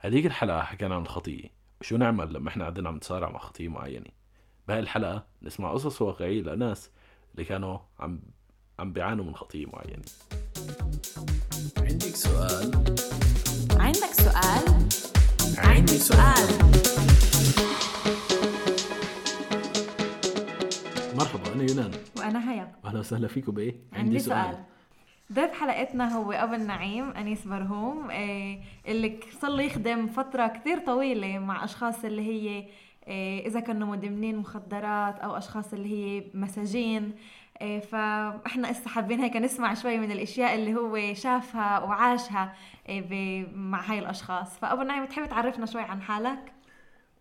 هذيك الحلقة حكينا عن الخطية وشو نعمل لما إحنا قاعدين عم نتصارع مع خطية معينة؟ بهاي الحلقة نسمع قصص واقعية لناس اللي كانوا عم عم بيعانوا من خطية معينة. عندك سؤال؟ عندك سؤال؟ عندي سؤال. مرحبا أنا يونان. وأنا هيا. أهلا وسهلا فيكم بإيه؟ عندي سؤال. ضيف حلقتنا هو أبو النعيم أنيس برهوم إيه، اللي صار له يخدم فترة كثير طويلة مع أشخاص اللي هي إيه، إذا كانوا مدمنين مخدرات أو أشخاص اللي هي مساجين. إيه، فإحنا هسه حابين هيك نسمع شوي من الأشياء اللي هو شافها وعاشها مع هاي الأشخاص. فأبو النعيم تحب تعرفنا شوي عن حالك؟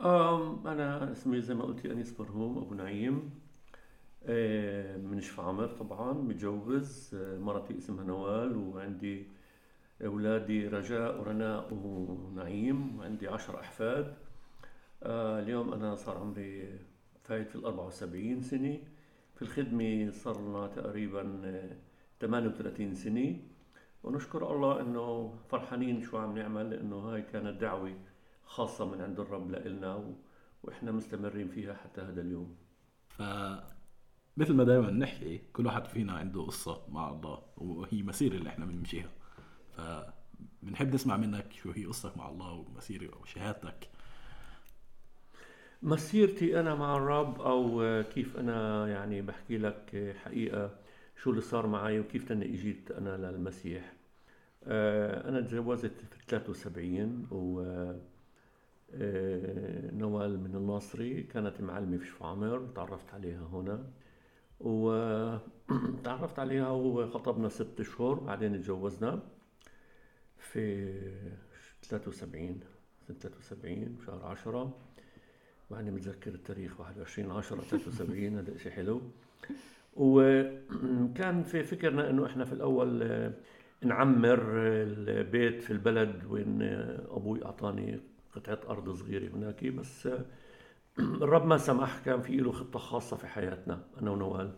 أنا اسمي زي ما قلتي أنيس برهوم أبو نعيم. آه، من شفعمر طبعا متجوز آه، مرتي اسمها نوال وعندي أولادي رجاء ورناء ونعيم وعندي عشر أحفاد. آه، اليوم أنا صار عمري فايت في الأربعة وسبعين سنة. في الخدمة صار لنا تقريبا آه، 38 سنة. ونشكر الله إنه فرحانين شو عم نعمل لأنه هاي كانت دعوة خاصة من عند الرب لإلنا و... وإحنا مستمرين فيها حتى هذا اليوم. مثل ما دائما نحكي كل واحد فينا عنده قصة مع الله وهي مسيرة اللي إحنا بنمشيها. ف بنحب نسمع منك شو هي قصتك مع الله ومسيرة وشهادتك مسيرتي أنا مع الرب آه، كيف أنا يعني بحكي لك حقيقة شو اللي صار معي وكيف تاني إجيت أنا للمسيح. آه، أنا تزوجت في 73 و آه، نوال من الناصري كانت معلمة في شفعمر تعرفت عليها هنا. وتعرفت عليها وخطبنا ست اشهر بعدين تجوزنا في 73 سنة 73 شهر 10 ماني متذكر التاريخ 21 10 73 هذا شيء حلو. وكان في فكرنا إنه إحنا في الأول آه، نعمر البيت في البلد وين أبوي أعطاني قطعة أرض صغيرة هناك بس آه، الرب ما سمح كان في له خطة خاصة في حياتنا أنا ونوال.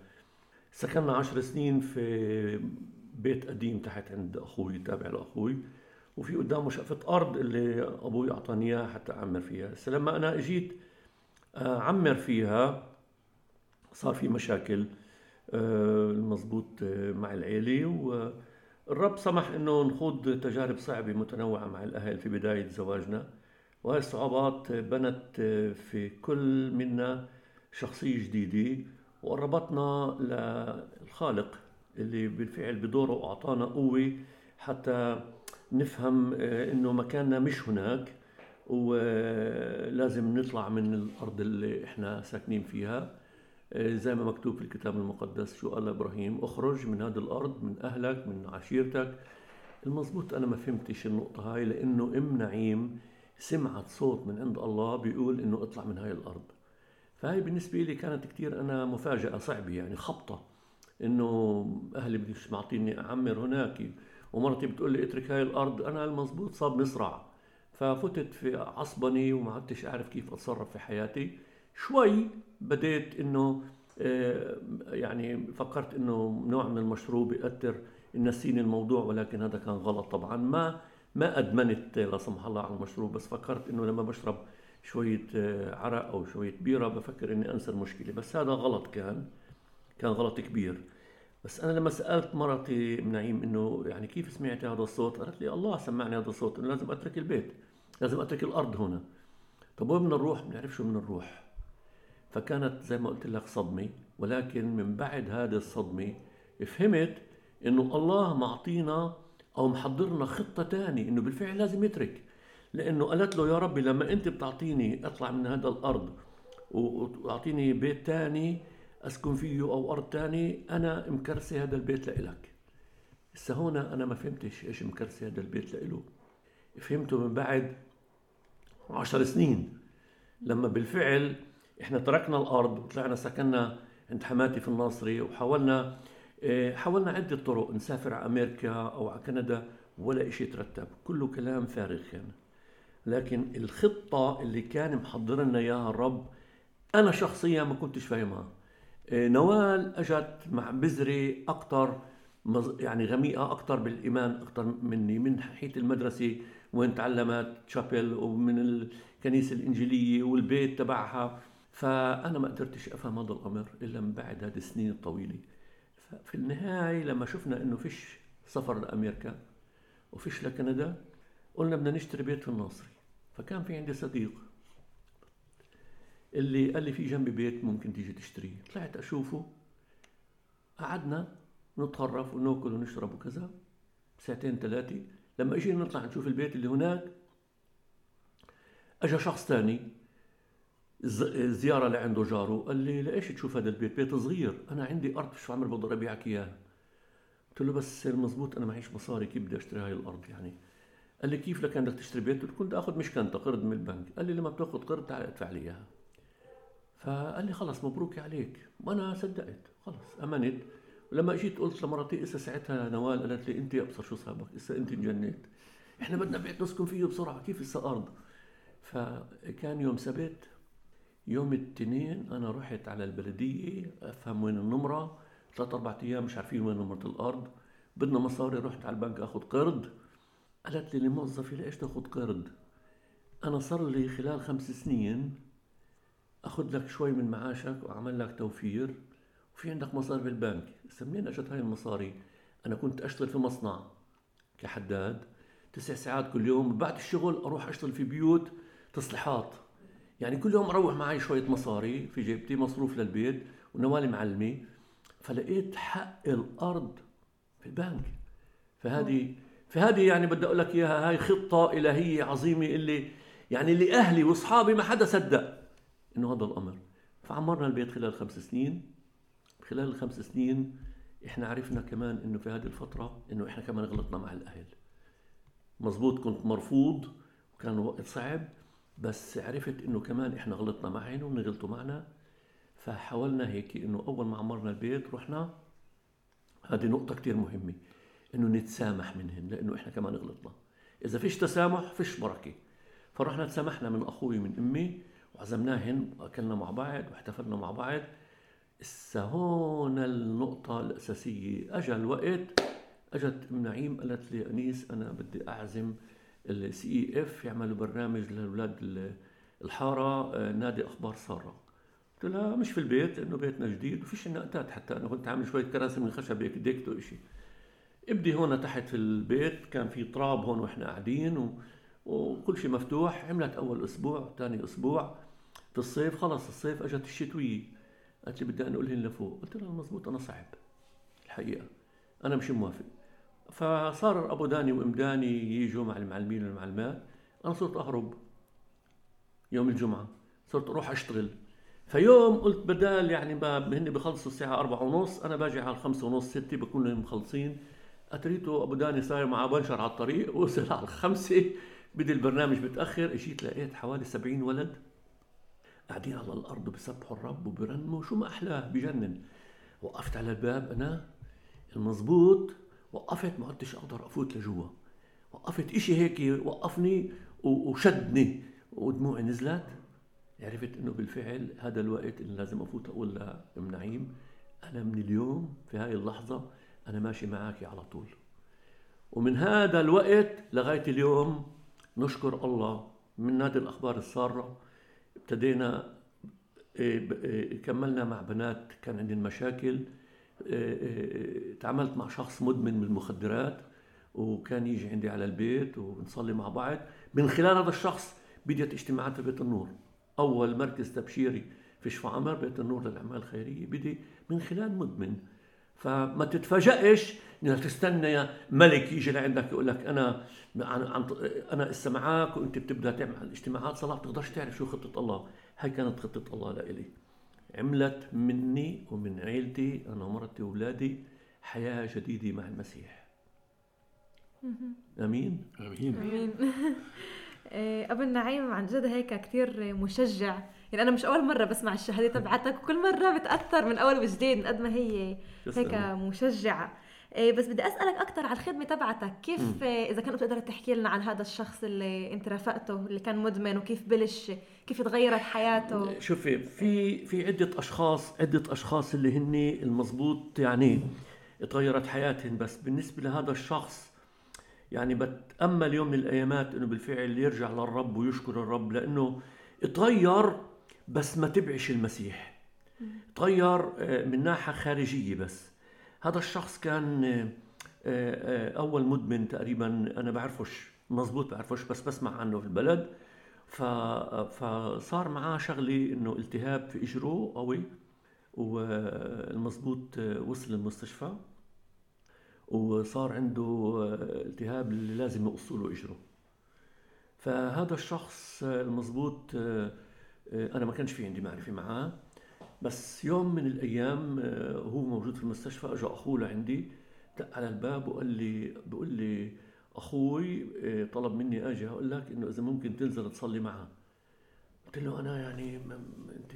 سكننا عشر سنين في بيت قديم تحت عند أخوي تابع لأخوي. وفي قدامه شقفة أرض اللي أبوي أعطاني إياها حتى أعمر فيها. بس لما أنا إجيت آه، عمر فيها صار في مشاكل آه، المضبوط آه، مع العيلة. والرب سمح إنه نخوض تجارب صعبة متنوعة مع الأهل في بداية زواجنا. وهي الصعوبات بنت في كل منا شخصية جديدة وقربتنا للخالق اللي بالفعل بدوره أعطانا قوة حتى نفهم آه، إنه مكاننا مش هناك ولازم نطلع من الأرض اللي إحنا ساكنين فيها. آه، زي ما مكتوب في الكتاب المقدس شو قال إبراهيم؟ اخرج من هذه الأرض من أهلك من عشيرتك. المزبوط أنا ما فهمتش النقطة هاي لأنه أم نعيم سمعت صوت من عند الله بيقول إنه اطلع من هاي الأرض. فهي بالنسبة لي كانت كتير أنا مفاجأة صعبة يعني خبطة. إنه أهلي بديش معطيني أعمر هناك ومرتي بتقول لي اترك هاي الأرض أنا المزبوط صاب مصرع. ففتت في عصبني وما عدتش أعرف كيف أتصرف في حياتي. شوي بديت إنه آه، يعني فكرت إنه نوع من المشروب يأثر ينسيني الموضوع ولكن هذا كان غلط طبعا. ما ما أدمنت لا سمح الله على المشروب بس فكرت إنه لما بشرب شوية آه، عرق أو شوية بيرة بفكر إني أنسى المشكلة بس هذا غلط كان كان غلط كبير بس أنا لما سألت مرتي نعيم إنه يعني كيف سمعتي هذا الصوت؟ قالت لي الله سمعني هذا الصوت إنه لازم أترك البيت لازم أترك الأرض هنا طب وين بدنا نروح؟ بنعرف شو بدنا نروح فكانت زي ما قلت لك صدمة ولكن من بعد هذه الصدمة فهمت إنه الله معطينا أو محضرنا خطة تانية إنه بالفعل لازم يترك. لأنه قالت له يا ربي لما أنت بتعطيني أطلع من هذا الأرض وأعطيني بيت تاني أسكن فيه أو أرض تاني أنا مكرسي هذا البيت لإلك. هسه هون أنا ما فهمتش إيش مكرسي هذا البيت لإله. فهمته من بعد عشر سنين. لما بالفعل إحنا تركنا الأرض وطلعنا سكننا عند حماتي في الناصري وحاولنا حاولنا عدة طرق نسافر على أمريكا أو على كندا ولا إشي ترتب كله كلام فارغ كان لكن الخطة اللي كان محضر لنا إياها الرب أنا شخصيا ما كنتش فاهمها. إيه، نوال أجت مع بذرة أكثر يعني غميقة أكثر بالإيمان أكثر مني من ناحية المدرسة وين تعلمت تشابل ومن الكنيسة الإنجيلية والبيت تبعها. فأنا ما قدرتش أفهم هذا الأمر إلا من بعد هذه السنين الطويلة. ففي النهاية لما شفنا إنه فيش سفر لأمريكا وفيش لكندا قلنا بدنا نشتري بيت في الناصري. فكان في عندي صديق اللي قال لي في جنبي بيت ممكن تيجي تشتريه. طلعت أشوفه قعدنا نتطرف ونأكل ونشرب وكذا ساعتين ثلاثة لما إجينا نطلع نشوف البيت اللي هناك اجى شخص ثاني زيارة لعنده جاره قال لي ليش تشوف هذا البيت؟ بيت صغير. أنا عندي أرض شو عمر بقدر أبيعك إياها قلت له بس مزبوط أنا معيش مصاري كيف بدي أشتري هاي الأرض يعني؟ قال لي كيف لك بدك تشتري بيت؟ قلت كنت أخذ مشكنة قرض من البنك. قال لي لما بتأخذ قرض تعال ادفع لي إياها. فقال لي خلص مبروك عليك. وأنا صدقت خلص أمنت. ولما إجيت قلت لمرتي إسا ساعتها نوال؟ قالت لي أنت أبصر شو صابك؟ إسا أنت انجنيت. إحنا بدنا بيت نسكن فيه بسرعة كيف إسا أرض؟ فكان يوم سبت يوم الاثنين أنا رحت على البلدية أفهم وين النمرة ثلاث أربع أيام مش عارفين وين نمرة الأرض. بدنا مصاري رحت على البنك أخذ قرض. قالت لي الموظفه ليش تأخذ قرض؟ أنا صار لي خلال خمس سنين أخذ لك شوي من معاشك وأعمل لك توفير وفي عندك مصاري بالبنك. منين اجت هاي المصاري. أنا كنت أشتغل في مصنع كحداد تسع ساعات كل يوم. بعد الشغل أروح أشتغل في بيوت تصليحات. يعني كل يوم أروح معي شوية مصاري في جيبتي مصروف للبيت ونوالي معلمه فلقيت حق الأرض في البنك. فهذه فهذه يعني بدي أقول لك إياها هاي خطة إلهية عظيمة اللي يعني اللي أهلي وأصحابي ما حدا صدق إنه هذا الأمر. فعمرنا البيت خلال خمس سنين. خلال الخمس سنين إحنا عرفنا كمان إنه في هذه الفترة إنه إحنا كمان غلطنا مع الأهل. مزبوط كنت مرفوض وكان وقت صعب. بس عرفت إنه كمان إحنا غلطنا معهم وغلطوا معنا فحاولنا هيك إنه أول ما عمرنا البيت رحنا. هذه نقطة كتير مهمة إنه نتسامح منهم لإنه إحنا كمان غلطنا. إذا فيش تسامح فيش بركة. فرحنا تسامحنا من أخوي من أمي وعزمناهن وأكلنا مع بعض واحتفلنا مع بعض. هسه هون النقطة الأساسية. أجا الوقت أجت أم نعيم قالت لي أنيس أنا بدي أعزم السي اي اف يعملوا برنامج لأولاد الحارة آه، نادي أخبار سارة. قلت لها مش في البيت لأنه بيتنا جديد وفيش نقطات حتى. أنا كنت عامل شوية كراسي من خشب هيك ديكتو إشي. ابدي هون تحت في البيت كان في تراب هون وإحنا قاعدين و... وكل شيء مفتوح. عملت أول أسبوع ثاني أسبوع في الصيف. خلص الصيف أجت الشتوية. قالت لي بدي انقلهن لفوق. قلت لها مزبوط أنا صعب. الحقيقة. أنا مش موافق. فصار أبو داني وأم داني يجوا مع المعلمين والمعلمات. أنا صرت أهرب يوم الجمعة صرت أروح أشتغل. فيوم قلت بدال يعني ما هن بخلصوا الساعة أربعة ونص أنا باجي على الخمسة ونص ستة بكون مخلصين. أتريته أبو داني صاير مع بنشر على الطريق وصل على الخمسة. بدي البرنامج بتأخر إجيت لقيت حوالي سبعين ولد قاعدين على الأرض وبسبحوا الرب وبرنموا شو ما أحلاه بجنن. وقفت على الباب أنا المزبوط وقفت ما عدتش أقدر أفوت لجوا. وقفت إشي هيك وقفني وشدني. ودموعي نزلت. عرفت إنه بالفعل هذا الوقت اللي لازم أفوت أقول لام نعيم أنا من اليوم في هاي اللحظة أنا ماشي معك على طول. ومن هذا الوقت لغاية اليوم نشكر الله. من نادي الأخبار السارة ابتدينا إيه، إيه، كملنا مع بنات كان عندهم مشاكل. تعاملت مع شخص مدمن بالمخدرات وكان يجي عندي على البيت ونصلي مع بعض. من خلال هذا الشخص بديت اجتماعات في بيت النور. أول مركز تبشيري في شفا عمر بيت النور للأعمال الخيرية بدي من خلال مدمن. فما تتفاجئش إنك تستنى ملك يجي لعندك يقول لك أنا أنا اسا معك وأنت بتبدأ تعمل اجتماعات صلاة بتقدرش تعرف شو خطة الله. هاي كانت خطة الله لإلي. عملت مني ومن عيلتي أنا ومرتي وأولادي حياة جديدة مع المسيح. آمين؟ آمين. آمين. إيه، ابو النعيم عن جد هيك كثير مشجع. يعني أنا مش أول مرة بسمع الشهادة تبعتك وكل مرة بتأثر من أول وجديد قد ما هي هيك مشجعة. إيه بس بدي أسألك أكثر على الخدمة تبعتك. كيف م. إذا كنت بتقدر تحكي لنا عن هذا الشخص اللي أنت رافقته اللي كان مدمن وكيف بلش كيف تغيرت حياته؟ شوفي في في عدة أشخاص عدة أشخاص اللي هن المضبوط يعني تغيرت حياتهم بس بالنسبة لهذا الشخص يعني بتأمل يوم من الأيامات إنه بالفعل يرجع للرب ويشكر الرب لأنه تغير بس ما تبعش المسيح. تغير آه، من ناحية خارجية بس. هذا الشخص كان آه، آه، أول مدمن تقريبا أنا بعرفش مزبوط بعرفش بس بسمع عنه في البلد. فصار معاه شغلة إنه التهاب في اجره قوي والمزبوط وصل المستشفى وصار عنده التهاب اللي لازم يقصوا له اجره فهذا الشخص المزبوط أنا ما كانش في عندي معرفة معاه بس يوم من الأيام هو موجود في المستشفى اجى أخوه لعندي دق على الباب وقال لي بقول لي أخوي طلب مني آجي أقول لك إنه إذا ممكن تنزل تصلي معه. قلت له أنا يعني أنت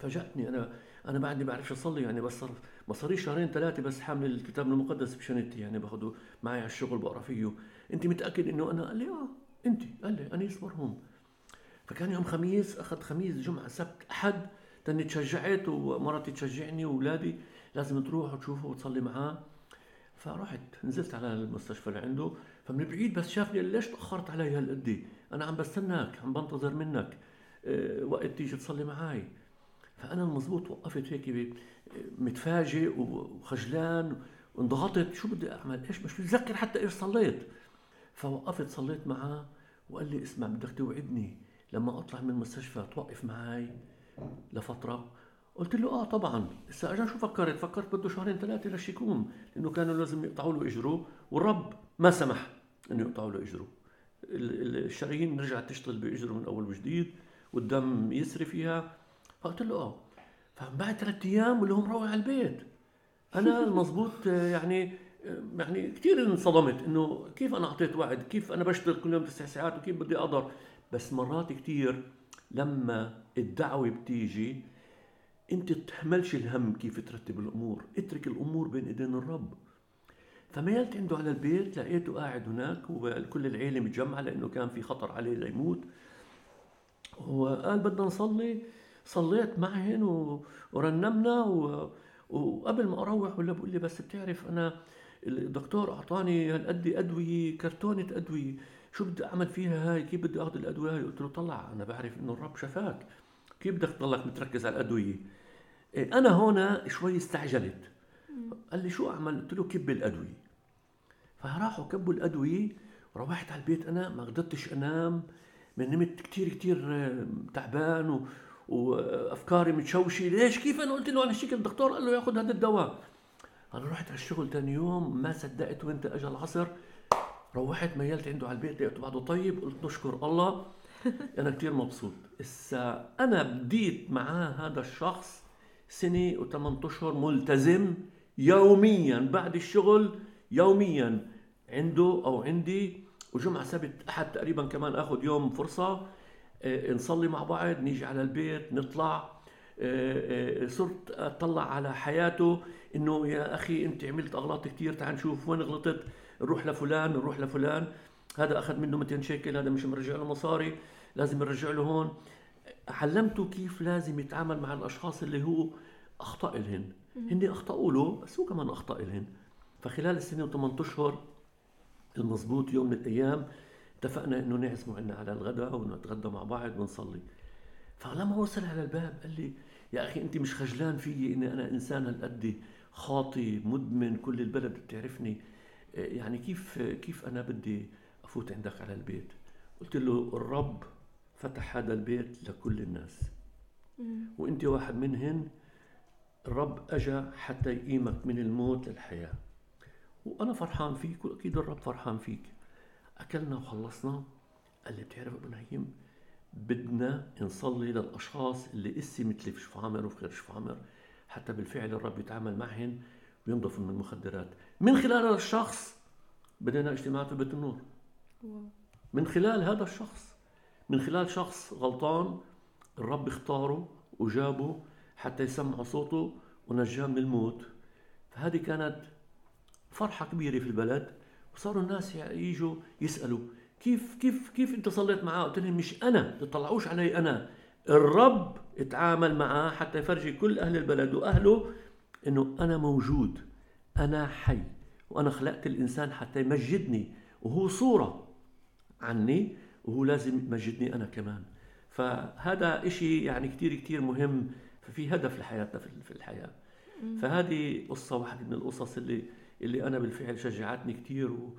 فاجأتني أنا أنا بعدني بعرفش أصلي يعني بس صار ما صار شهرين ثلاثة بس حامل الكتاب المقدس بشنتي يعني باخده معي على الشغل بقرا فيه. أنت متأكد إنه أنا؟ قال لي آه أنت. قال لي انيس مرهوم فكان يوم خميس أخذ خميس جمعة سبت أحد تاني تشجعت ومرتي تشجعني واولادي لازم تروح وتشوفه وتصلي معاه. فرحت نزلت على المستشفى اللي عنده. فمن بعيد بس شافني ليش تأخرت علي هالقد؟ أنا عم بستناك عم بنتظر منك. أه وقت تيجي تصلي معي فأنا المزبوط وقفت هيك متفاجئ وخجلان وانضغطت. شو بدي أعمل؟ إيش مش بتذكر حتى إيش صليت. فوقفت صليت معه وقال لي اسمع بدك توعدني لما أطلع من المستشفى توقف معي لفترة قلت له آه طبعا هسه اجا شو فكرت؟ فكرت بده شهرين ثلاثة لشيكون لأنه كانوا لازم يقطعوا له إجره والرب ما سمح إنه يقطعوا له إجره. الشرايين رجعت تشتغل بإجره من أول وجديد والدم يسري فيها. فقلت له آه. فبعد ثلاث أيام واللي هو مروح على البيت. أنا المضبوط يعني يعني كثير انصدمت إنه كيف أنا أعطيت وعد؟ كيف أنا بشتغل كل يوم تسع ساعات؟ وكيف بدي أقدر؟ بس مرات كثير لما الدعوة بتيجي انت تحملش الهم كيف ترتب الأمور اترك الأمور بين إيدين الرب. فميلت عنده على البيت لقيته قاعد هناك وكل العيلة متجمعة لأنه كان في خطر عليه ليموت. وقال بدنا نصلي. صليت معهن ورنمنا. وقبل ما أروح ولا بقول لي بس بتعرف أنا الدكتور أعطاني هالقد أدوية كرتونة أدوية. شو بدي أعمل فيها هاي؟ كيف بدي أخذ الأدوية هاي؟ قلت له طلع أنا بعرف إنه الرب شفاك. كيف بدك تضلك متركز على الأدوية؟ إيه، أنا هون شوي استعجلت. قال لي شو أعمل؟ قلت له كب الأدوية. فراحوا كبوا الأدوية روحت على البيت أنا ما قدرتش أنام. من نمت كثير كثير تعبان. وأفكاري متشوشة. ليش؟ كيف؟ أنا قلت له أنا شكل الدكتور قال له ياخذ هذا الدواء. أنا رحت على الشغل ثاني يوم ما صدقت وانت اجى العصر. روحت ميلت عنده على البيت لقيته بعده طيب قلت نشكر الله. أنا كثير مبسوط. هسا أنا بديت معاه هذا الشخص سنة وثمان أشهر ملتزم يوميا بعد الشغل يوميا عنده أو عندي وجمعة سبت أحد تقريبا كمان آخذ يوم فرصة آه، نصلي مع بعض نيجي على البيت نطلع. آه، آه، صرت أطلع على حياته إنه يا أخي أنت عملت أغلاط كثير تعال نشوف وين غلطت. نروح لفلان نروح لفلان. هذا أخذ منه 200 شيكل هذا مش مرجع له مصاري لازم نرجع له هون. علمته كيف لازم يتعامل مع الأشخاص اللي هو أخطأ لهن. هن أخطأوا له بس هو كمان أخطأ لهن. فخلال السنة و8 أشهر المضبوط يوم من الأيام اتفقنا إنه نعزمه عنا على الغداء ونتغدى مع بعض ونصلي. فلما وصل على الباب قال لي يا أخي أنت مش خجلان فيي إني أنا إنسان هالقد خاطي مدمن كل البلد بتعرفني. يعني كيف كيف أنا بدي أفوت عندك على البيت؟ قلت له الرب فتح هذا البيت لكل الناس. وإنت واحد منهن الرب اجى حتى يقيمك من الموت للحياة. وأنا فرحان فيك وأكيد الرب فرحان فيك. أكلنا وخلصنا. قال لي بتعرف أبو نعيم بدنا نصلي للأشخاص اللي إسي مثلي في شفا عامر وفي غير شفا عامر حتى بالفعل الرب يتعامل معهن. وينضفوا من المخدرات. من خلال هذا الشخص بدينا اجتماعات في بيت النور. من خلال هذا الشخص. من خلال شخص غلطان الرب اختاره وجابه حتى يسمعوا صوته ونجاه من الموت. فهذه كانت فرحة كبيرة في البلد. وصاروا الناس يجوا يسألوا كيف كيف كيف انت صليت معاه؟ قلت لهم مش أنا تطلعوش علي أنا. الرب اتعامل معاه حتى يفرجي كل أهل البلد وأهله إنه أنا موجود أنا حي وأنا خلقت الإنسان حتى يمجدني وهو صورة عني وهو لازم يمجدني أنا كمان. فهذا إشي يعني كتير كتير مهم ففي هدف لحياتنا في الحياة. فهذه قصة واحدة من القصص اللي اللي أنا بالفعل شجعتني كتير و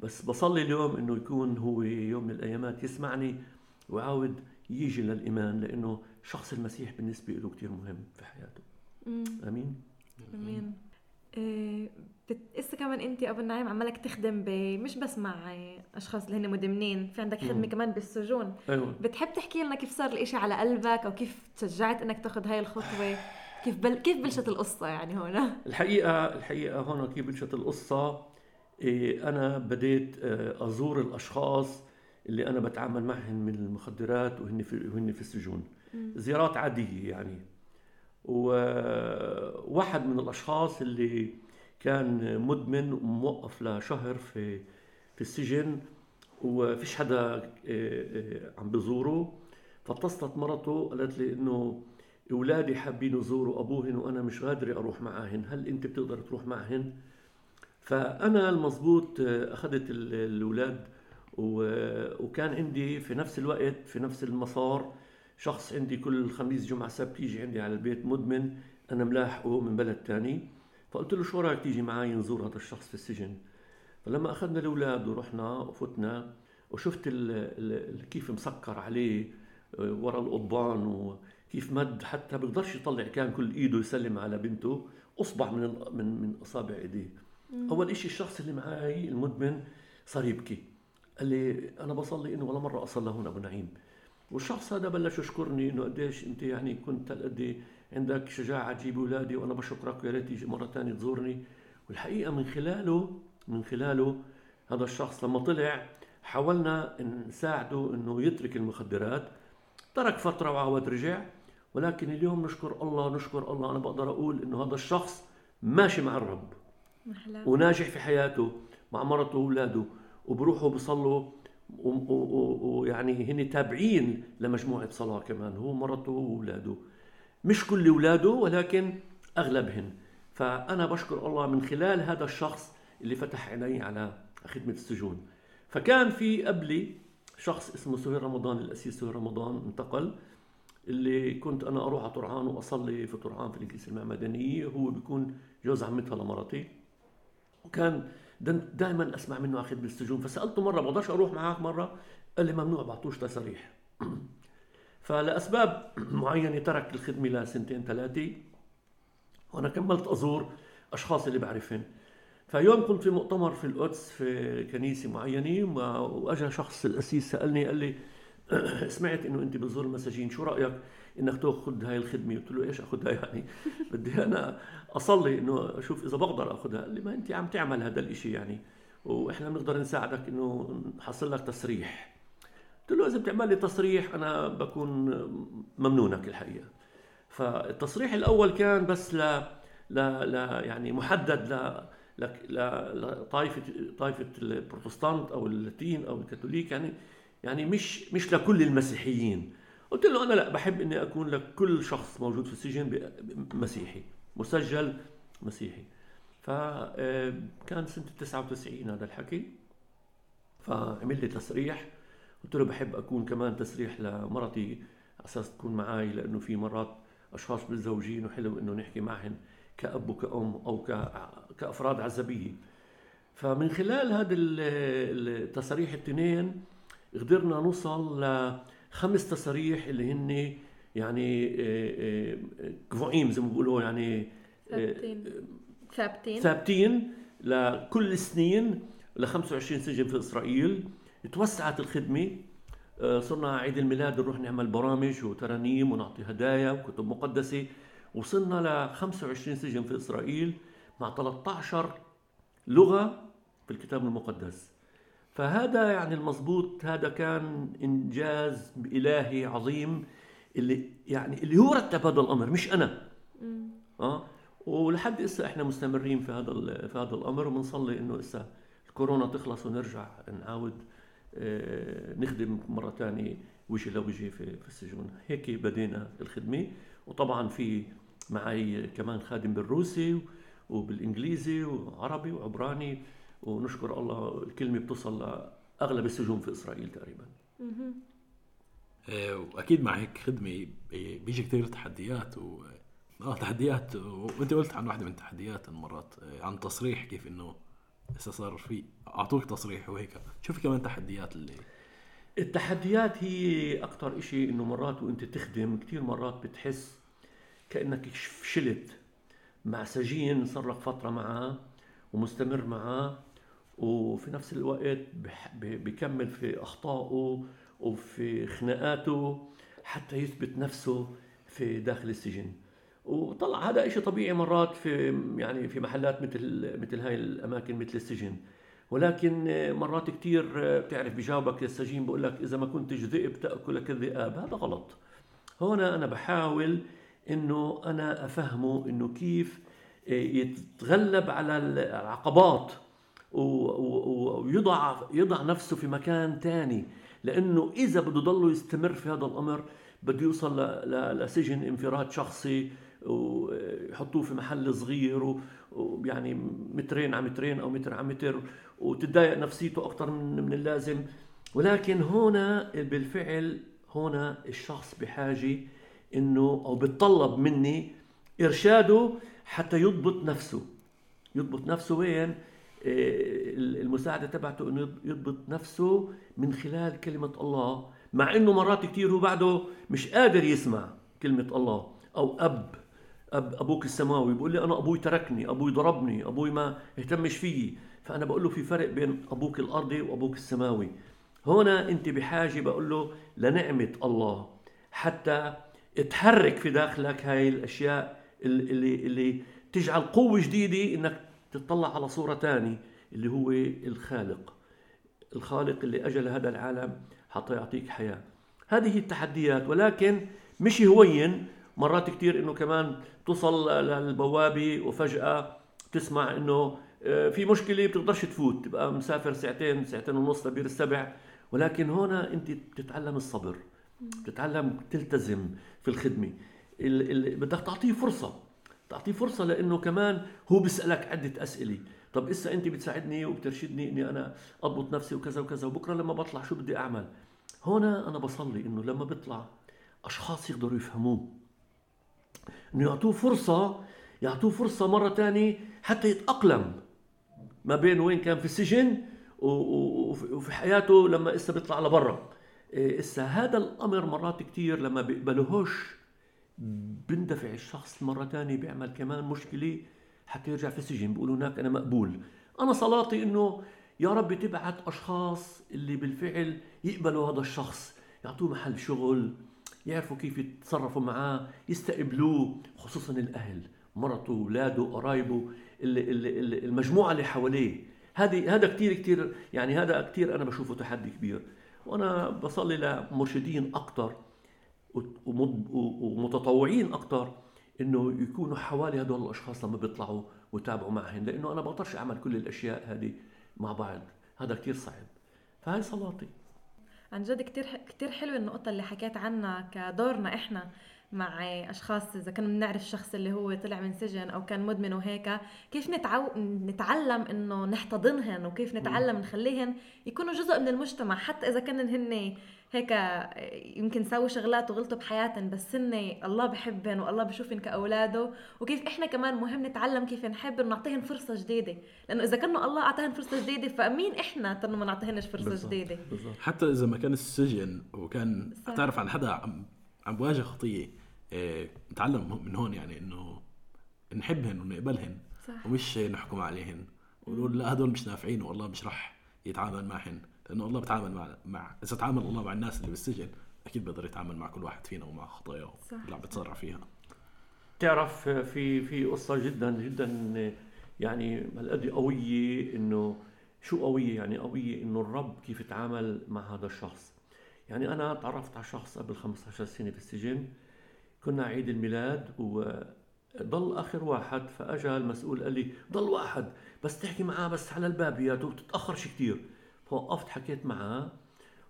بس بصلي اليوم إنه يكون هو يوم من الأيامات يسمعني ويعاود يجي للإيمان لأنه شخص المسيح بالنسبة له كتير مهم في حياته. أمين. امين إيه بتقس كمان انت أبو النعيم عمالك تخدم ب... مش بس مع أشخاص اللي هن مدمنين في عندك خدمة كمان بالسجون. أيوة. بتحب تحكي لنا كيف صار الإشي على قلبك أو كيف تشجعت إنك تاخذ هاي الخطوة؟ كيف بل... كيف بلشت القصة يعني هون؟ الحقيقة الحقيقة هون كيف بلشت القصة؟ إيه أنا بديت آه، أزور الأشخاص اللي أنا بتعامل معهم من المخدرات وهن في وهن في السجون. زيارات عادية يعني. وواحد من الأشخاص اللي كان مدمن وموقف لشهر في في السجن وفيش حدا آه، آه، عم بزوره. فاتصلت مرته قالت لي إنه أولادي حابين يزوروا أبوهن وأنا مش قادرة أروح معهن. هل أنت بتقدر تروح معهن؟ فأنا المضبوط آه، أخذت الأولاد وكان عندي في نفس الوقت في نفس المسار شخص عندي كل خميس جمعة سبت يجي عندي على البيت مدمن أنا ملاحقه من بلد تاني. فقلت له شو رأيك تيجي معي نزور هذا الشخص في السجن؟ فلما أخذنا الأولاد ورحنا وفتنا وشفت ال ال كيف مسكر عليه آه، ورا القضبان وكيف مد حتى بيقدرش يطلع كان كل إيده يسلم على بنته اصبع من من من أصابع إيديه. أول إشي الشخص اللي معي المدمن صار يبكي. قال لي أنا بصلي إنه ولا مرة أصلى هون أبو نعيم. والشخص هذا بلش يشكرني إنه قديش أنت يعني كنت هالقد عندك شجاعة تجيب أولادي وأنا بشكرك ويا ريت تيجي مرة ثانية تزورني. والحقيقة من خلاله من خلاله هذا الشخص لما طلع حاولنا نساعده إنه يترك المخدرات. ترك فترة وعاود رجع ولكن اليوم نشكر الله نشكر الله. أنا بقدر أقول إنه هذا الشخص ماشي مع الرب. وناجح في حياته مع مرته وأولاده وبروحوا بيصلوا ويعني هن تابعين لمجموعة صلاة كمان هو مرته وأولاده. مش كل أولاده ولكن أغلبهن. فأنا بشكر الله من خلال هذا الشخص اللي فتح عيني على خدمة السجون. فكان في قبلي شخص اسمه سهير رمضان الأسيس سهير رمضان انتقل اللي كنت أنا أروح على طرعان وأصلي في طرعان في الكنيسة المعمدانية هو بيكون جوز عمتها لمرتي وكان دائما أسمع منه أخذ بالسجون. فسألته مرة بقدرش أروح معك مرة؟ قال لي ممنوع بعطوش تصريح. فلأسباب معينة ترك الخدمة لسنتين ثلاثة وأنا كملت أزور أشخاص اللي بعرفهم فيوم كنت في مؤتمر في القدس في كنيسة معينة وأجا شخص الاسيس سألني قال لي سمعت إنه أنت بتزور المساجين شو رأيك إنك تأخذ هاي الخدمة؟ قلت له إيش أخذها يعني؟ بدي أنا أصلي إنه أشوف إذا بقدر أخذها. قال لي ما أنت عم تعمل هذا الشيء يعني. وإحنا بنقدر نساعدك إنه نحصل لك تصريح. قلت له إذا بتعمل لي تصريح أنا بكون ممنونك الحقيقة. فالتصريح الأول كان بس ل ل ل يعني محدد ل لطائفه طائفة البروتستانت أو اللاتين أو الكاثوليك يعني. يعني مش مش لكل المسيحيين. قلت له أنا لا بحب إني أكون لكل شخص موجود في السجن مسيحي مسجل مسيحي. فكان آه، سنة 99 هذا الحكي. فعمل لي تسريح قلت له بحب أكون كمان تسريح لمرتي أساس تكون معي لأنه في مرات أشخاص متزوجين وحلو إنه نحكي معهم كأب وكأم أو كأفراد عزبية. فمن خلال هذا التصريح التنين قدرنا نوصل لخمس تصاريح اللي هن يعني كفوعيم آه، آه، زي ما بيقولوا يعني ثابتين. ثابتين. ثابتين لكل سنين ل 25 سجن في إسرائيل. توسعت الخدمة. آه، صرنا عيد الميلاد نروح نعمل برامج وترانيم ونعطي هدايا وكتب مقدسة. وصلنا ل 25 سجن في إسرائيل مع 13 لغة في الكتاب المقدس. فهذا يعني المضبوط هذا كان إنجاز الهي عظيم اللي يعني اللي هو رتب هذا الأمر مش أنا. آه؟ ولحد هسه إحنا مستمرين في هذا في هذا الأمر وبنصلي إنه هسه الكورونا تخلص ونرجع نعاود آه نخدم مرة ثانية وجه لوجه في, في السجون. هيك بدينا الخدمة. وطبعا في معي كمان خادم بالروسي وبالإنجليزي وعربي وعبراني. ونشكر الله الكلمة بتوصل لأغلب السجون في إسرائيل تقريبا. آه، وأكيد مع هيك خدمة بي- بيجي كثير تحديات و آه تحديات. وأنت قلت عن واحدة من التحديات مرات آه، عن تصريح كيف إنه هسه صار في أعطوك تصريح وهيك. شوف كمان تحديات اللي التحديات هي أكتر إشي إنه مرات وأنت تخدم كثير مرات بتحس كأنك فشلت مع سجين صار لك فترة معاه ومستمر معاه. وفي نفس الوقت بكمل في أخطائه وفي خناقاته حتى يثبت نفسه في داخل السجن. وطلع هذا إشي طبيعي مرات في يعني في محلات مثل مثل هاي الأماكن مثل السجن. ولكن مرات كتير بتعرف بجاوبك السجين بقول لك إذا ما كنتش ذئب تأكلك الذئاب. هذا غلط. هنا أنا بحاول إنه أنا أفهمه إنه كيف يتغلب على العقبات ويضع يضع نفسه في مكان تاني. لأنه إذا بده ضله يستمر في هذا الأمر بده يوصل لسجن انفراد شخصي ويحطوه في محل صغير ويعني مترين على مترين أو متر على متر وتتضايق نفسيته أكثر من من اللازم. ولكن هنا بالفعل هنا الشخص بحاجة إنه أو بتطلب مني إرشاده حتى يضبط نفسه. يضبط نفسه وين؟ المساعدة تبعته إنه يضبط نفسه من خلال كلمة الله مع إنه مرات كثير هو بعده مش قادر يسمع كلمة الله أو أب أب أبوك السماوي بيقول لي أنا أبوي تركني أبوي ضربني أبوي ما اهتمش فيي. فأنا بقول له في فرق بين أبوك الأرضي وأبوك السماوي. هنا أنت بحاجة بقول له لنعمة الله حتى تحرك في داخلك هاي الأشياء اللي اللي, اللي تجعل قوة جديدة إنك تطلع على صورة ثانية اللي هو الخالق. الخالق اللي اجى لهذا العالم حتى يعطيك حياة. هذه التحديات ولكن مش هوين. مرات كتير إنه كمان توصل للبوابة وفجأة تسمع إنه آه، في مشكلة بتقدرش تفوت. تبقى مسافر ساعتين ساعتين ونص لبير السبع. ولكن هنا أنت بتتعلم الصبر بتتعلم تلتزم في الخدمة. ال- ال- بدك تعطيه فرصة. تعطيه فرصة لأنه كمان هو بيسألك عدة أسئلة. طب إسا أنت بتساعدني وبترشدني إني أنا أضبط نفسي وكذا وكذا وبكرة لما بطلع شو بدي أعمل؟ هنا أنا بصلي إنه لما بيطلع أشخاص يقدروا يفهموه. إنه يعطوه فرصة يعطوه فرصة مرة ثانية حتى يتأقلم ما بين وين كان في السجن وفي حياته لما إسا بيطلع لبرا. إيه، إسا هذا الأمر مرات كثير لما بيقبلوهوش بندفع الشخص مرة ثانية بيعمل كمان مشكلة حتى يرجع في السجن. بيقولوا هناك أنا مقبول. أنا صلاتي إنه يا رب تبعت أشخاص اللي بالفعل يقبلوا هذا الشخص. يعطوه محل شغل يعرفوا كيف يتصرفوا معاه يستقبلوه خصوصا الأهل مرته أولاده قرايبه المجموعة اللي حواليه. هذه هذا كثير كثير يعني هذا كثير أنا بشوفه تحدي كبير. وأنا بصلي لمرشدين أكثر ومتطوعين أكثر إنه يكونوا حوالي هدول الأشخاص لما بيطلعوا ويتابعوا معهم لأنه أنا بقدرش أعمل كل الأشياء هذه مع بعض هذا كثير صعب. فهي صلاتي عن جد كتير كتير حلوة النقطة اللي حكيت عنها كدورنا إحنا مع أشخاص إذا كنا بنعرف الشخص اللي هو طلع من سجن أو كان مدمن وهيك كيف نتعو... نتعلم إنه نحتضنهن وكيف نتعلم نخليهن يكونوا جزء من المجتمع حتى إذا كانن هن هيك يمكن سووا شغلات وغلطوا بحياتهم بس هن الله بحبهن والله بشوفن كأولاده. وكيف إحنا كمان مهم نتعلم كيف نحب نعطيهن فرصة جديدة. لأنه إذا كانوا الله أعطاهن فرصة جديدة فمين إحنا تنو ما نعطيهنش فرصة بالضبط، جديدة؟ بالضبط. حتى إذا ما كان السجن وكان صح. تعرف عن حدا عم عم بواجه خطية إيه، نتعلم من هون يعني إنه نحبهن ونقبلهن. صح. ومش نحكم عليهن. ونقول لا هدول مش نافعين والله مش رح يتعامل معهن. لأنه الله بتعامل مع مع إذا تعامل الله مع الناس اللي بالسجن أكيد بيقدر يتعامل مع كل واحد فينا ومع خطاياه. اللي عم بتصرع فيها. تعرف في في قصة جدا جدا يعني هالقد قوية إنه شو قوية؟ يعني قوية إنه الرب كيف تعامل مع هذا الشخص. يعني أنا تعرفت على شخص قبل 15 سنة بالسجن. كنا عيد الميلاد وضل آخر واحد فأجا المسؤول قال لي ضل واحد بس تحكي معاه بس على الباب يا تتاخرش كثير فوقفت حكيت معاه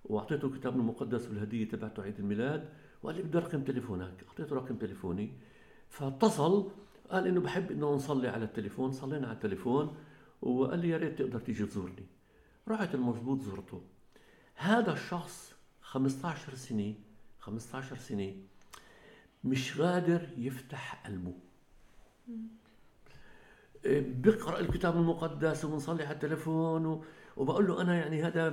وأعطيته الكتاب المقدس والهدية تبعته عيد الميلاد وقال لي بدي رقم تليفونك أعطيته رقم تليفوني. فاتصل قال إنه بحب إنه نصلي على التليفون. صلينا على التليفون وقال لي يا ريت تقدر تيجي تزورني. رحت المظبوط زرته. هذا الشخص 15 سنة 15 سنة مش قادر يفتح قلبه. بيقرأ الكتاب المقدس وبنصلي على التليفون و... وبقول له أنا يعني هذا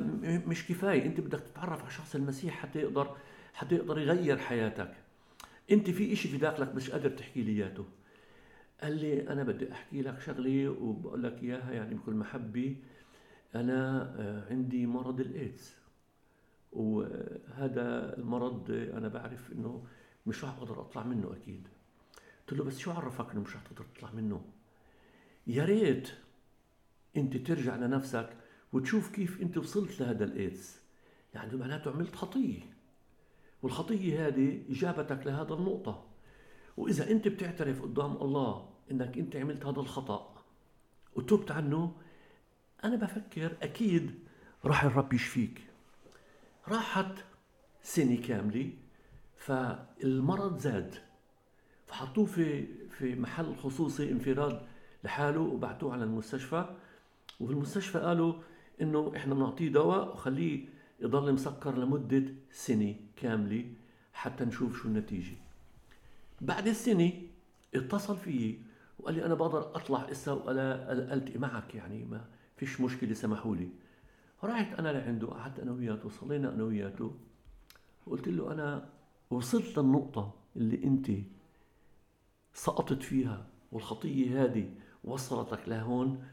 مش كفاية أنت بدك تتعرف على شخص المسيح حتى يقدر حتى يقدر يغير حياتك. أنت في إشي في داخلك مش قادر تحكي لي إياته. قال لي أنا بدي أحكي لك شغلة وبقول لك إياها يعني بكل محبة. أنا آه، عندي مرض الإيدز. وهذا المرض أنا بعرف إنه مش راح أقدر أطلع منه أكيد. قلت له بس شو عرفك إنه مش راح تقدر تطلع منه؟ يا ريت أنت ترجع لنفسك وتشوف كيف أنت وصلت لهذا الإيدز. يعني معناته عملت خطية. والخطية هذه جابتك لهذا النقطة. وإذا أنت بتعترف قدام الله إنك أنت عملت هذا الخطأ وتوبت عنه أنا بفكر أكيد راح الرب يشفيك. راحت سنة كاملة فالمرض زاد. فحطوه في في محل خصوصي انفراد لحاله وبعتوه على المستشفى. وفي المستشفى قالوا إنه إحنا بنعطيه دواء وخليه يضل مسكر لمدة سنة كاملة حتى نشوف شو النتيجة. بعد السنة اتصل فيي وقال لي أنا بقدر أطلع إسا ولا ألتقي معك يعني ما فيش مشكلة سمحوا لي. رحت أنا لعنده قعدت أنا وياته صلينا أنا وياته. وقلت له أنا وصلت للنقطة اللي أنت سقطت فيها والخطية هذه وصلتك لهون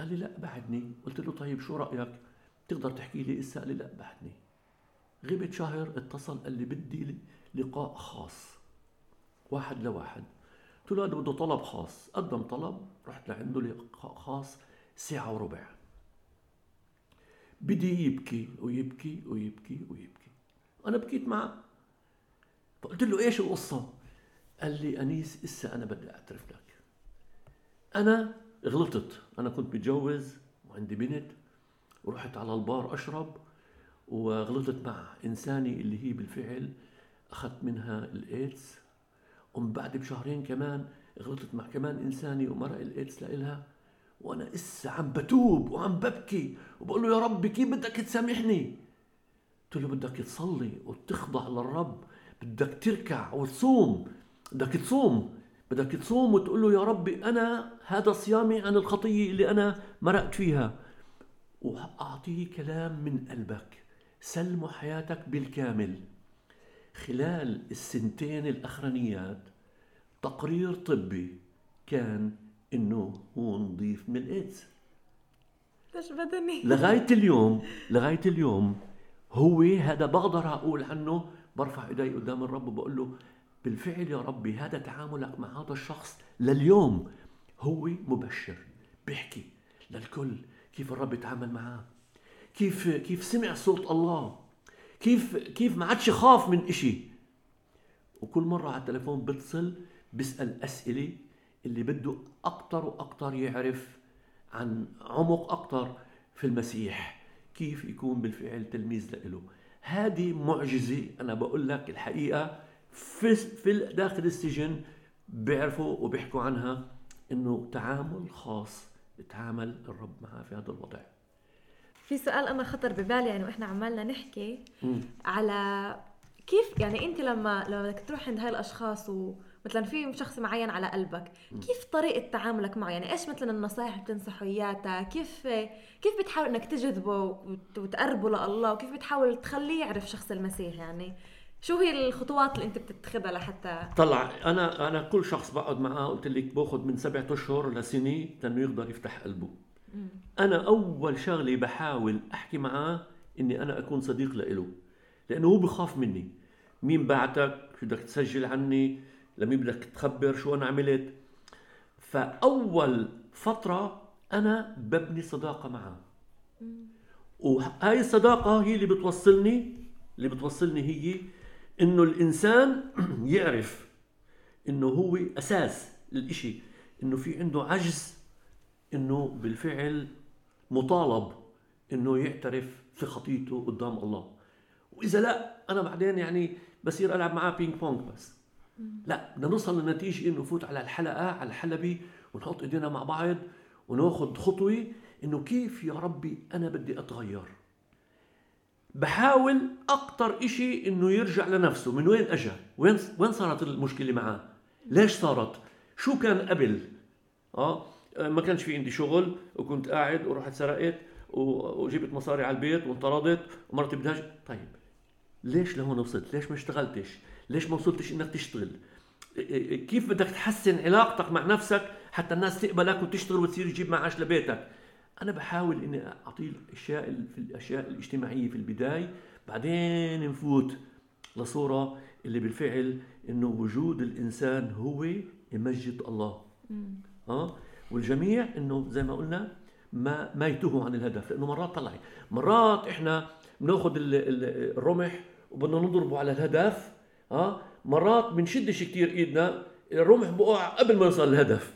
قال لي لا بعدني. قلت له طيب شو رأيك؟ تقدر تحكي لي إسا؟ قال لي لا بعدني. غبت شهر اتصل قال لي بدي لقاء خاص واحد لواحد. قلت له هذا بده طلب خاص. قدم طلب رحت لعنده لقاء خاص ساعة وربع. بدي يبكي ويبكي ويبكي ويبكي. أنا بكيت معه. فقلت له إيش القصة؟ قال لي أنيس إسا أنا بدي أعترف لك أنا غلطت. أنا كنت متجوز وعندي بنت ورحت على البار أشرب وغلطت مع إنسانة اللي هي بالفعل أخذت منها الإيدز. ومن بعد بشهرين كمان غلطت مع كمان إنسانة ومرق الإيدز لإلها. وأنا إسا عم بتوب وعم ببكي وبقول له يا رب كيف بدك تسامحني؟ قلت له بدك تصلي وتخضع للرب بدك تركع وتصوم. بدك تصوم. بدك تصوم وتقول له يا ربي أنا هذا صيامي عن الخطية اللي أنا مرقت فيها. وأعطيه كلام من قلبك. سلمه حياتك بالكامل. خلال السنتين الأخرانيات تقرير طبي كان إنه هو نظيف من الإيدز. ليش بدني؟ لغاية اليوم لغاية اليوم هو هذا بقدر أقول عنه. برفع إيدي قدام الرب وبقول له بالفعل يا ربي هذا تعاملك مع هذا الشخص لليوم هو مبشر بيحكي للكل كيف الرب يتعامل معاه كيف كيف سمع صوت الله كيف كيف ما عادش خاف من إشي. وكل مرة على التليفون بتصل بيسأل أسئلة اللي بده أكتر وأكتر يعرف عن عمق أكتر في المسيح كيف يكون بالفعل تلميذ لإله. هذه معجزة أنا بقول لك الحقيقة في في داخل السجن بيعرفوا وبيحكوا عنها إنه تعامل خاص تعامل الرب معه في هذا الوضع. في سؤال أنا خطر ببالي يعني وإحنا عمالنا نحكي مم. على كيف يعني أنت لما لما بدك تروح عند هاي الأشخاص ومثلا في شخص معين على قلبك كيف طريقة تعاملك معه؟ يعني إيش مثلا النصائح اللي بتنصحه اياها كيف كيف بتحاول إنك تجذبه وت- وتقربه لله؟ وكيف بتحاول تخليه يعرف شخص المسيح يعني؟ شو هي الخطوات اللي انت بتتخذها لحتى طلع أنا أنا كل شخص بقعد معاه قلت لك باخذ من سبعة أشهر لسنة لأنه يقدر يفتح قلبه. أنا أول شغلة بحاول أحكي معاه إني أنا أكون صديق لإله لأنه هو بخاف مني. مين بعتك؟ شو بدك تسجل عني؟ لمين بدك تخبر؟ شو أنا عملت؟ فأول فترة أنا ببني صداقة معه وهاي الصداقة هي اللي بتوصلني اللي بتوصلني هي إنه الإنسان يعرف إنه هو أساس الاشي إنه في عنده عجز إنه بالفعل مطالب إنه يعترف في خطيته قدام الله. وإذا لا أنا بعدين يعني بصير ألعب معاه بينج بونج بس. لا بدنا نوصل لنتيجه إنه نفوت على الحلقة على الحلبه ونحط إيدينا مع بعض وناخذ خطوة إنه كيف يا ربي أنا بدي أتغير؟ بحاول أكثر إشي إنه يرجع لنفسه. من وين اجى وين وين صارت المشكلة معاه؟ ليش صارت؟ شو كان قبل؟ آه ما كانش في عندي شغل وكنت قاعد ورحت سرقت وجبت مصاري على البيت وانطردت ومرتي بدهاش طيب ليش لهون وصلت؟ ليش ما اشتغلتش؟ ليش ما وصلتش إنك تشتغل؟ كيف بدك تحسن علاقتك مع نفسك حتى الناس تقبلك وتشتغل وتصير تجيب معاش لبيتك؟ أنا بحاول إني اعطي الاشياء في الأشياء الاجتماعية في البداية بعدين نفوت لصورة اللي بالفعل إنه وجود الإنسان هو يمجد الله. آه؟ والجميع إنه زي ما قلنا ما ما يتوهوا عن الهدف لأنه مرات طلعي مرات إحنا بناخذ الرمح وبدنا نضربه على الهدف آه؟ مرات بنشدش كثير إيدنا الرمح بقع قبل ما يوصل الهدف.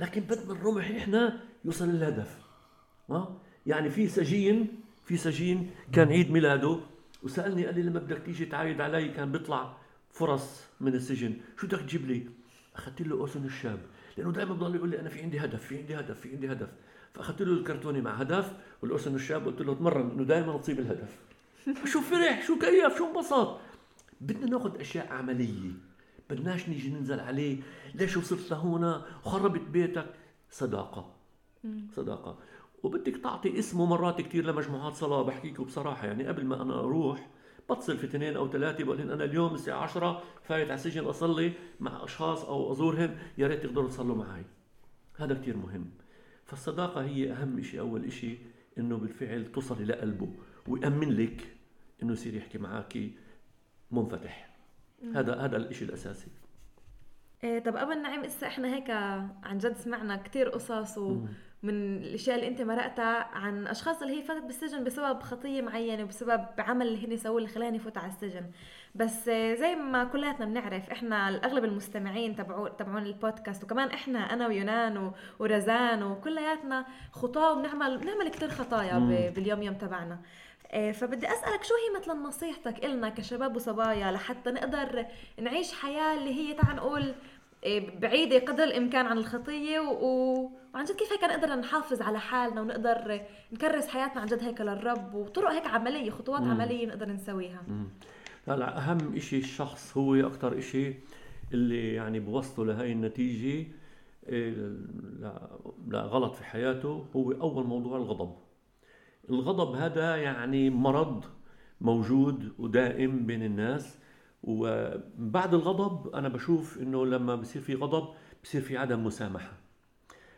لكن بدنا الرمح إحنا يوصل للهدف. يعني في سجين في سجين كان عيد ميلاده وسألني قال لي لما بدك تيجي تعايد علي كان بيطلع فرص من السجن. شو بدك تجيب لي؟ أخذت له اوسن الشاب لأنه دائما بضل يقول لي أنا في عندي هدف في عندي هدف في عندي هدف. فأخذت له الكرتونه مع هدف والاوسن الشاب قلت له تمرن إنه دائما تصيب الهدف. شو فرح شو كيف شو انبسط؟ بدنا ناخذ أشياء عملية بدناش نيجي ننزل عليه. ليش وصلت لهون؟ وخربت بيتك. صداقة. صداقة. وبدك تعطي اسمه مرات كثير لمجموعات صلاة. بحكيكم بصراحة يعني قبل ما أنا أروح بتصل في اثنين أو ثلاثة بقول لهم أنا اليوم الساعة 10 فايت على السجن أصلي مع أشخاص أو أزورهم يا ريت تقدروا تصلوا معي هذا كثير مهم. فالصداقة هي أهم شيء أول شيء إنه بالفعل توصلي لقلبه ويأمن لك إنه يصير يحكي معك منفتح. هذا هذا الشيء الأساسي. إيه طب قبل نعيم اسا إحنا هيك عن جد سمعنا كثير قصص ومن الأشياء اللي أنت مرقتها عن أشخاص اللي هي فاتت بالسجن بسبب خطية معينة وبسبب عمل اللي هن سووه اللي خلاني يفوت على السجن. بس زي ما كلياتنا بنعرف إحنا الأغلب المستمعين تبعوا تبعون البودكاست وكمان إحنا أنا ويونان ورزان وكلياتنا خطاة وبنعمل بنعمل كثير خطايا باليوم يوم تبعنا. فبدي أسألك شو هي مثلا نصيحتك إلنا كشباب وصبايا لحتى نقدر نعيش حياة اللي هي تعال نقول إيه، بعيدة قدر الإمكان عن الخطية و... وعن جد كيف هيك نقدر نحافظ على حالنا ونقدر نكرس حياتنا عن جد هيك للرب وطرق هيك عملية خطوات مم. عملية نقدر نسويها. هلا أهم إشي الشخص هو أكثر إشي اللي يعني بوصله لهي النتيجة إيه، لا, لا غلط في حياته هو أول موضوع الغضب. الغضب هذا يعني مرض موجود ودائم بين الناس وبعد الغضب أنا بشوف إنه لما بصير في غضب بصير في عدم مسامحة.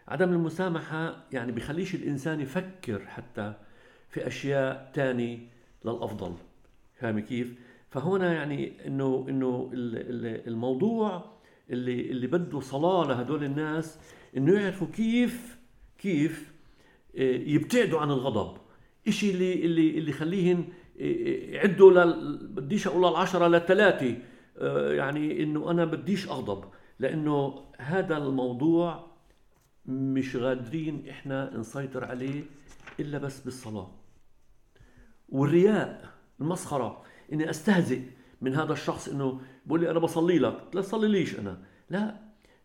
عدم المسامحة يعني بخليش الإنسان يفكر حتى في أشياء تاني للأفضل. فاهم كيف؟ فهنا يعني إنه إنه الموضوع اللي اللي بده صلاة لهدول الناس إنه يعرفوا كيف كيف آه، يبتعدوا عن الغضب. إشي اللي اللي اللي يخليهن يعدوا لل بديش أقول للعشرة للثلاثة آه، يعني إنه أنا بديش أغضب لأنه هذا الموضوع مش قادرين إحنا نسيطر عليه إلا بس بالصلاة. والرياء المسخرة إني أستهزئ من هذا الشخص إنه بقول لي أنا بصلي لك. لا تصلي ليش أنا. لا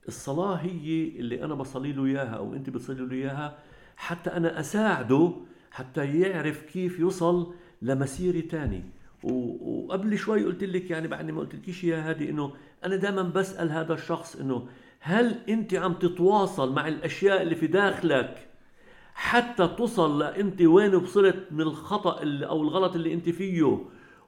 الصلاة هي اللي أنا بصلي له إياها أو أنت بتصلي له إياها حتى أنا أساعده حتى يعرف كيف يوصل لمسيرة تاني. وقبل شوي قلت لك يعني بعد ما قلت لكيش يا هادي إنه أنا دائما بسأل هذا الشخص إنه هل أنت عم تتواصل مع الأشياء اللي في داخلك حتى تصل لأنت وين وصلت من الخطأ اللي أو الغلط اللي أنت فيه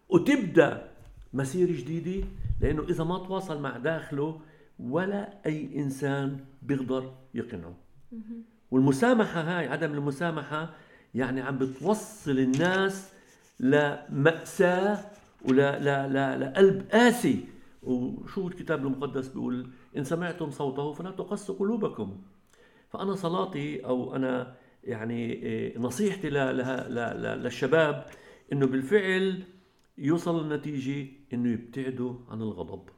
وتبدأ مسيرة جديدة؟ لأنه إذا ما تواصل مع داخله ولا أي إنسان بيقدر يقنعه. والمسامحة هاي عدم المسامحة يعني عم بتوصل الناس لمأساة ولا لا لا لقلب قاسي. وشو الكتاب المقدس بيقول؟ إن سمعتم صوته فلا تقسوا قلوبكم. فأنا صلاتي أو أنا يعني إيه، نصيحتي للشباب إنه بالفعل يوصل النتيجة إنه يبتعدوا عن الغضب.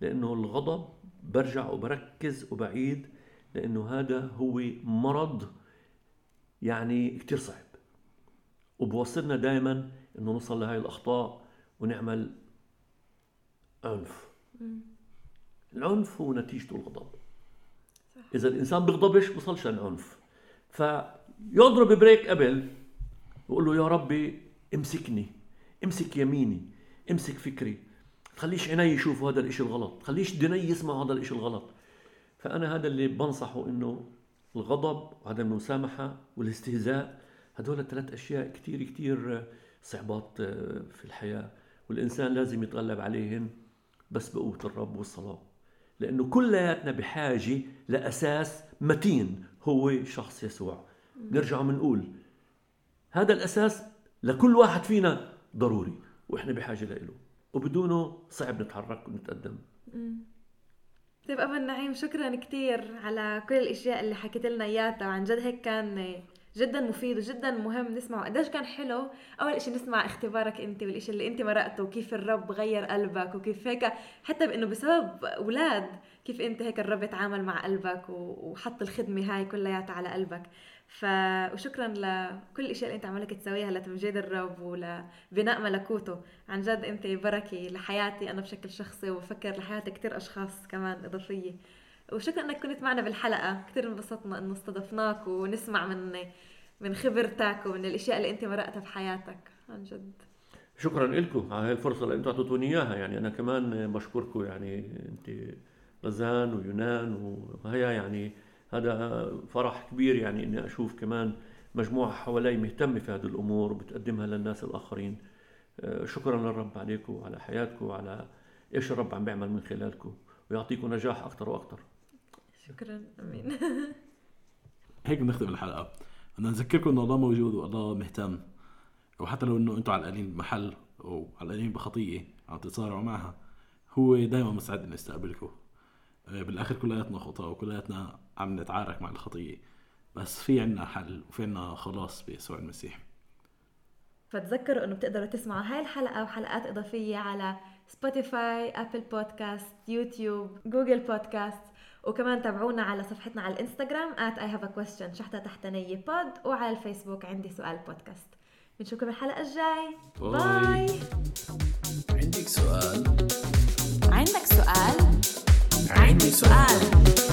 لأنه الغضب برجع وبركز وبعيد لأنه هذا هو مرض يعني كتير صعب. وبوصلنا دائما إنه نوصل لهي الأخطاء ونعمل عنف. العنف هو نتيجته الغضب. صح. إذا الإنسان بيغضبش بوصلش للعنف فيضرب بريك قبل ويقول له يا ربي امسكني امسك يميني امسك فكري. تخليش عيني يشوفوا هذا الإشي الغلط تخليش دني يسمعوا هذا الإشي الغلط. فأنا هذا اللي بنصحه إنه الغضب وعدم المسامحة والاستهزاء. هدول الثلاث أشياء كثير كثير صعبات آه، في الحياة. والإنسان لازم يتغلب عليهن بس بقوة الرب والصلاة. لأنه كلياتنا بحاجة لأساس متين هو شخص يسوع. نرجع بنقول هذا الأساس لكل واحد فينا ضروري وإحنا بحاجة له وبدونه صعب نتحرك ونتقدم. طيب ابو النعيم شكرا كثير على كل الأشياء اللي حكيت لنا إياها. وعن جد هيك كان جدا مفيد وجدا مهم نسمعه. قديش كان حلو؟ أول شيء نسمع اختبارك أنت والشيء اللي أنت مرقته وكيف الرب غير قلبك وكيف هيك حتى بإنه بسبب أولاد كيف أنت هيك الرب تعامل مع قلبك وحط الخدمة هاي كلياتها على قلبك. ف وشكرا لكل الاشياء اللي أنت عمالك تسويها لتمجيد الرب ولبناء ملكوته. عن جد أنت بركه لحياتي أنا بشكل شخصي وبفكر لحياه كثير أشخاص كمان إضافية. وشكرا إنك كنت معنا بالحلقة. كثير انبسطنا إنه استضفناك ونسمع من من خبرتك ومن الإشياء اللي أنت مرقتها بحياتك. عن جد. شكرا لكم على هاي الفرصة اللي أنتم أعطيتوني إياها. يعني أنا كمان بشكركم. يعني أنت غزان ويونان وهي يعني هذا فرح كبير يعني إني أشوف كمان مجموعة حوالي مهتمة في هذه الأمور وبتقدمها للناس الآخرين. آه، شكرا للرب عليكم وعلى حياتكم وعلى إيش الرب عم بيعمل من خلالكم ويعطيكم نجاح أكثر وأكثر شكرا آمين. هيك بنختم الحلقة. بدنا نذكركم إنه الله موجود والله مهتم. وحتى لو إنه أنتم علقانين بمحل وعلقانين بخطيه عم تتصارعوا معها هو دائما مستعد انه يستقبلكم آه، بالآخر كلياتنا خطاه وكلياتنا عم نتعارك مع الخطية. بس في عنا حل وفي عنا خلاص بيسوع المسيح. فتذكروا إنه بتقدروا تسمعوا هاي الحلقة وحلقات إضافية على Spotify Apple Podcast YouTube Google Podcast وكمان تابعونا على صفحتنا على الإنستغرام at I have a question شحطة تحتانية pod وعلى الفيسبوك عندي سؤال بودكاست بنشوفكم الحلقة الجاي. bye. عندك سؤال؟ عندك سؤال؟ عندي سؤال.